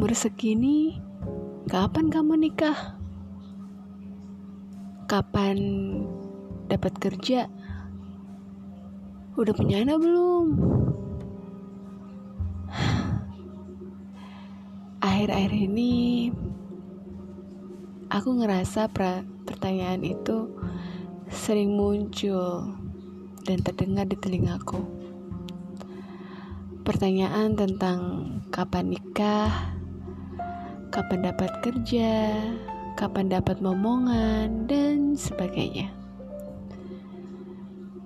umur segini, kapan kamu nikah? Kapan dapat kerja? Udah punya anak belum? Akhir-akhir ini aku ngerasa pertanyaan itu sering muncul dan terdengar di telingaku. Pertanyaan tentang kapan nikah, kapan dapat kerja, kapan dapat momongan, dan sebagainya.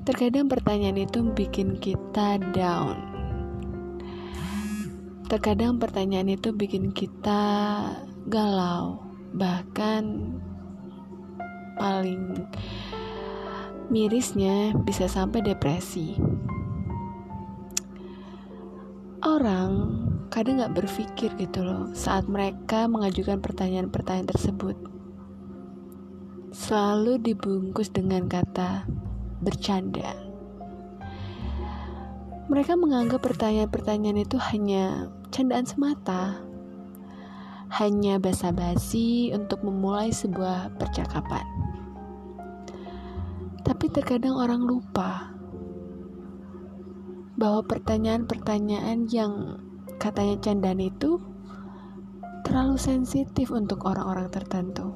Terkadang pertanyaan itu bikin kita down. Terkadang pertanyaan itu bikin kita galau, bahkan paling mirisnya bisa sampai depresi. Orang kadang gak berpikir gitu loh saat mereka mengajukan pertanyaan-pertanyaan tersebut. Selalu dibungkus dengan kata bercanda. Mereka menganggap pertanyaan-pertanyaan itu hanya candaan semata, hanya basa-basi untuk memulai sebuah percakapan. Tapi terkadang orang lupa bahwa pertanyaan-pertanyaan yang katanya candaan itu terlalu sensitif untuk orang-orang tertentu.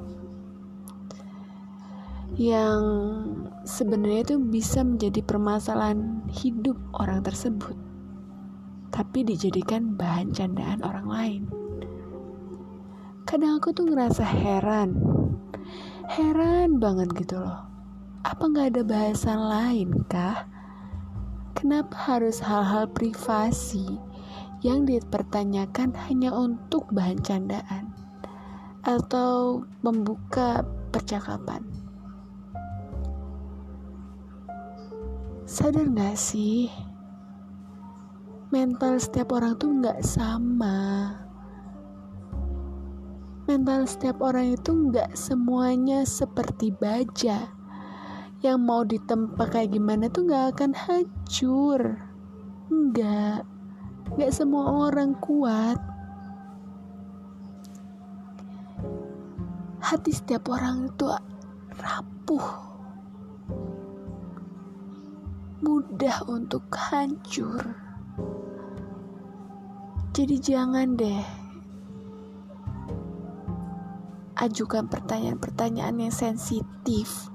Yang sebenarnya itu bisa menjadi permasalahan hidup orang tersebut tapi dijadikan bahan candaan orang lain. Kadang aku tuh ngerasa heran heran banget gitu loh. Apa nggak ada bahasan lain kah? Kenapa harus hal-hal privasi yang dipertanyakan hanya untuk bahan candaan atau membuka percakapan? Sadar gak sih? Mental setiap orang tuh gak sama. Mental setiap orang itu gak semuanya seperti baja yang mau ditempa kayak gimana tuh gak akan hancur enggak gak semua orang kuat. Hati setiap orang itu rapuh. Mudah untuk hancur. Jadi jangan deh ajukan pertanyaan-pertanyaan yang sensitif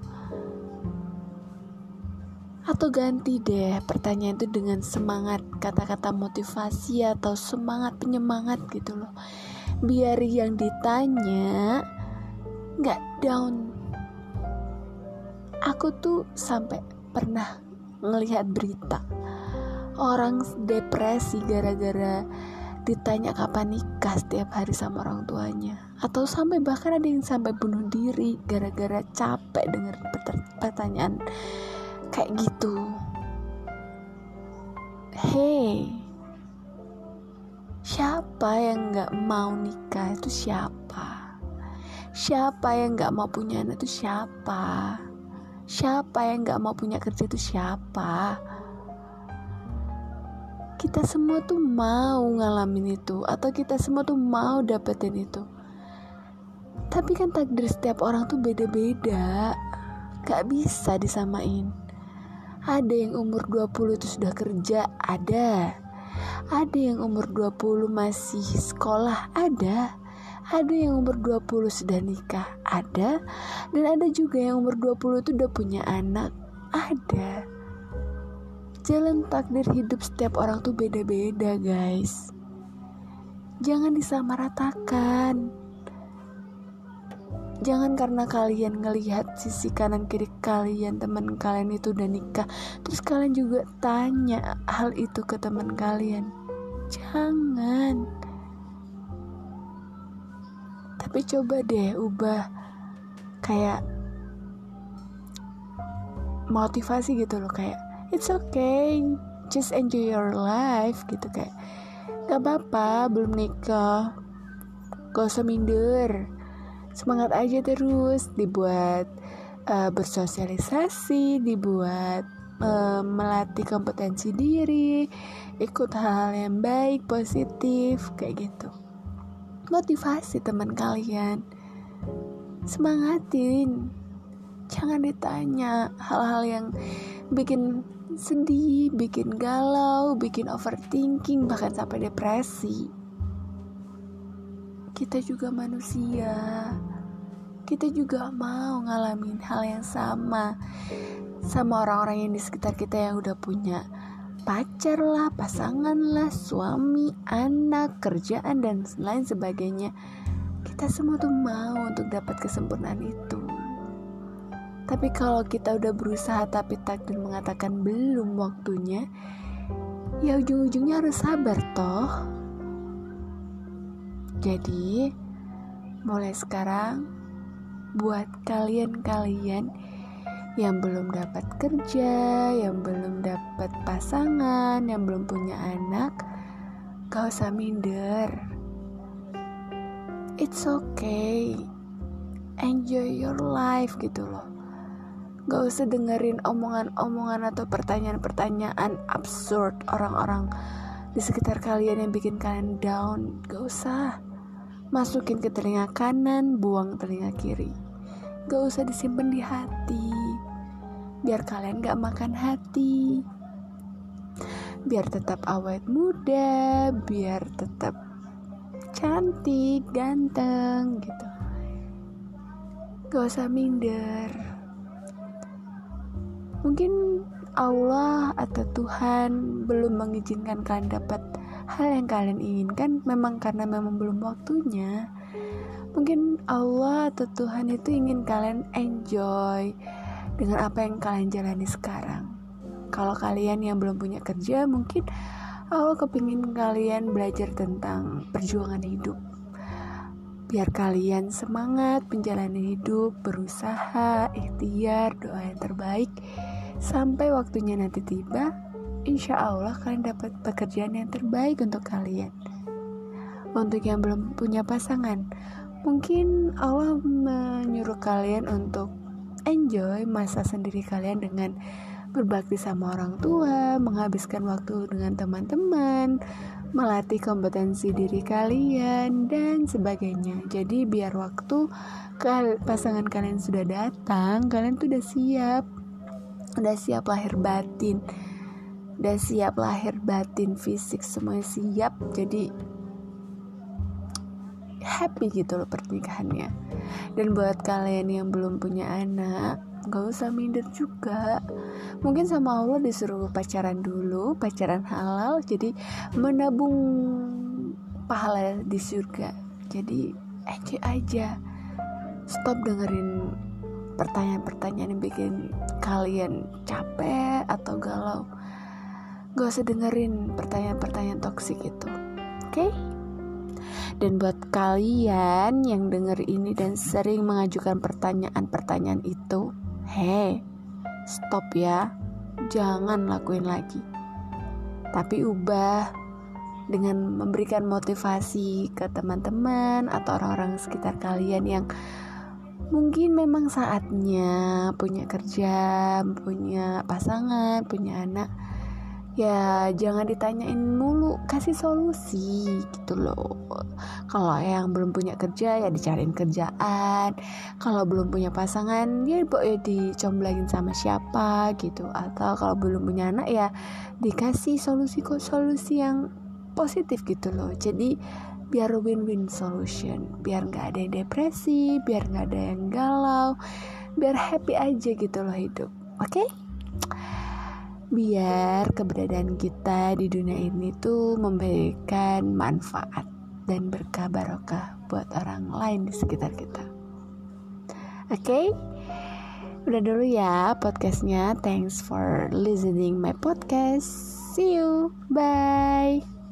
atau ganti deh pertanyaan itu dengan semangat kata-kata motivasi atau semangat penyemangat gitu loh. Biar yang ditanya nggak down. Aku tuh sampai pernah ngelihat berita orang depresi gara-gara ditanya kapan nikah setiap hari sama orang tuanya. Atau sampai bahkan ada yang sampai bunuh diri gara-gara capek dengar pertanyaan kayak gitu. Hey siapa yang nggak mau nikah itu siapa? Siapa yang nggak mau punya anak itu siapa? Siapa yang nggak mau punya kerja itu siapa? Kita semua tuh mau ngalamin itu atau kita semua tuh mau dapetin itu. Tapi kan takdir setiap orang tuh beda-beda. Gak bisa disamain ada yang umur 20 itu sudah kerja, ada. Ada yang umur 20 masih sekolah, ada. Ada yang umur 20 sudah nikah, ada. Dan ada juga yang umur 20 itu udah punya anak, ada. Jalan takdir hidup setiap orang tuh beda-beda, guys. Jangan disamaratakan jangan karena kalian ngelihat sisi kanan kiri kalian teman kalian itu udah nikah. Terus kalian juga tanya hal itu ke teman kalian. Jangan. Tapi coba deh ubah kayak motivasi gitu loh kayak it's okay just enjoy your life gitu kayak gak apa-apa belum nikah gak usah minder semangat aja terus dibuat uh, bersosialisasi dibuat uh, melatih kompetensi diri ikut hal-hal yang baik positif kayak gitu. Motivasi teman kalian. Semangatin. Jangan ditanya hal-hal yang bikin sedih, bikin galau, bikin overthinking, bahkan sampai depresi. Kita juga manusia. Kita juga mau ngalamin hal yang sama sama orang-orang yang di sekitar kita yang udah punya pacar lah, pasangan lah, suami, anak, kerjaan dan lain sebagainya. Kita semua tuh mau untuk dapat kesempurnaan itu. Tapi kalau kita udah berusaha tapi takdir mengatakan belum waktunya, ya ujung-ujungnya harus sabar toh. Jadi, mulai sekarang buat kalian-kalian yang belum dapat kerja, yang belum dapat pasangan, yang belum punya anak, gak usah minder. It's okay. Enjoy your life gitu loh Gak usah dengerin omongan-omongan atau pertanyaan-pertanyaan absurd orang-orang di sekitar kalian yang bikin kalian down. Gak usah. Masukin ke telinga kanan, buang telinga kiri. Gak usah disimpan di hati. Biar kalian gak makan hati. Biar tetap awet muda, biar tetap cantik, ganteng gitu. Gak usah minder Mungkin Allah atau Tuhan belum mengizinkan kalian dapat hal yang kalian inginkan memang karena memang belum waktunya. Mungkin Allah atau Tuhan itu ingin kalian enjoy dengan apa yang kalian jalani sekarang. Kalau kalian yang belum punya kerja, mungkin Allah kepingin kalian belajar tentang perjuangan hidup. Biar kalian semangat menjalani hidup, berusaha, ikhtiar, doa yang terbaik Sampai waktunya nanti tiba, insya Allah kalian dapat pekerjaan yang terbaik untuk kalian. Untuk yang belum punya pasangan, mungkin Allah menyuruh kalian untuk enjoy masa sendiri kalian dengan berbakti sama orang tua, menghabiskan waktu dengan teman-teman, melatih kompetensi diri kalian, dan sebagainya. Jadi, biar waktu pasangan kalian sudah datang, kalian tuh udah siap udah siap lahir batin udah siap lahir batin fisik semuanya siap jadi happy gitu loh pernikahannya. Dan buat kalian yang belum punya anak gak usah minder juga. Mungkin sama Allah disuruh pacaran dulu pacaran halal jadi menabung pahala di surga. Jadi enjoy aja. Stop dengerin pertanyaan-pertanyaan yang bikin kalian capek atau galau gak usah dengerin pertanyaan-pertanyaan toksik itu oke okay? dan buat kalian yang denger ini dan sering mengajukan pertanyaan-pertanyaan itu hei stop ya jangan lakuin lagi tapi ubah dengan memberikan motivasi ke teman-teman atau orang-orang sekitar kalian yang mungkin memang saatnya punya kerja, punya pasangan, punya anak. Ya, jangan ditanyain mulu, kasih solusi gitu loh. Kalau yang belum punya kerja ya dicariin kerjaan. Kalau belum punya pasangan ya ya dicomblangin sama siapa gitu. Atau kalau belum punya anak ya dikasih solusi kok solusi yang positif gitu loh. Jadi biar win-win solution biar nggak ada yang depresi biar nggak ada yang galau biar happy aja gitu loh hidup oke okay? Biar keberadaan kita di dunia ini tuh memberikan manfaat dan berkah barokah buat orang lain di sekitar kita. Oke? Okay? udah dulu ya podcastnya. Thanks for listening my podcast. See you. Bye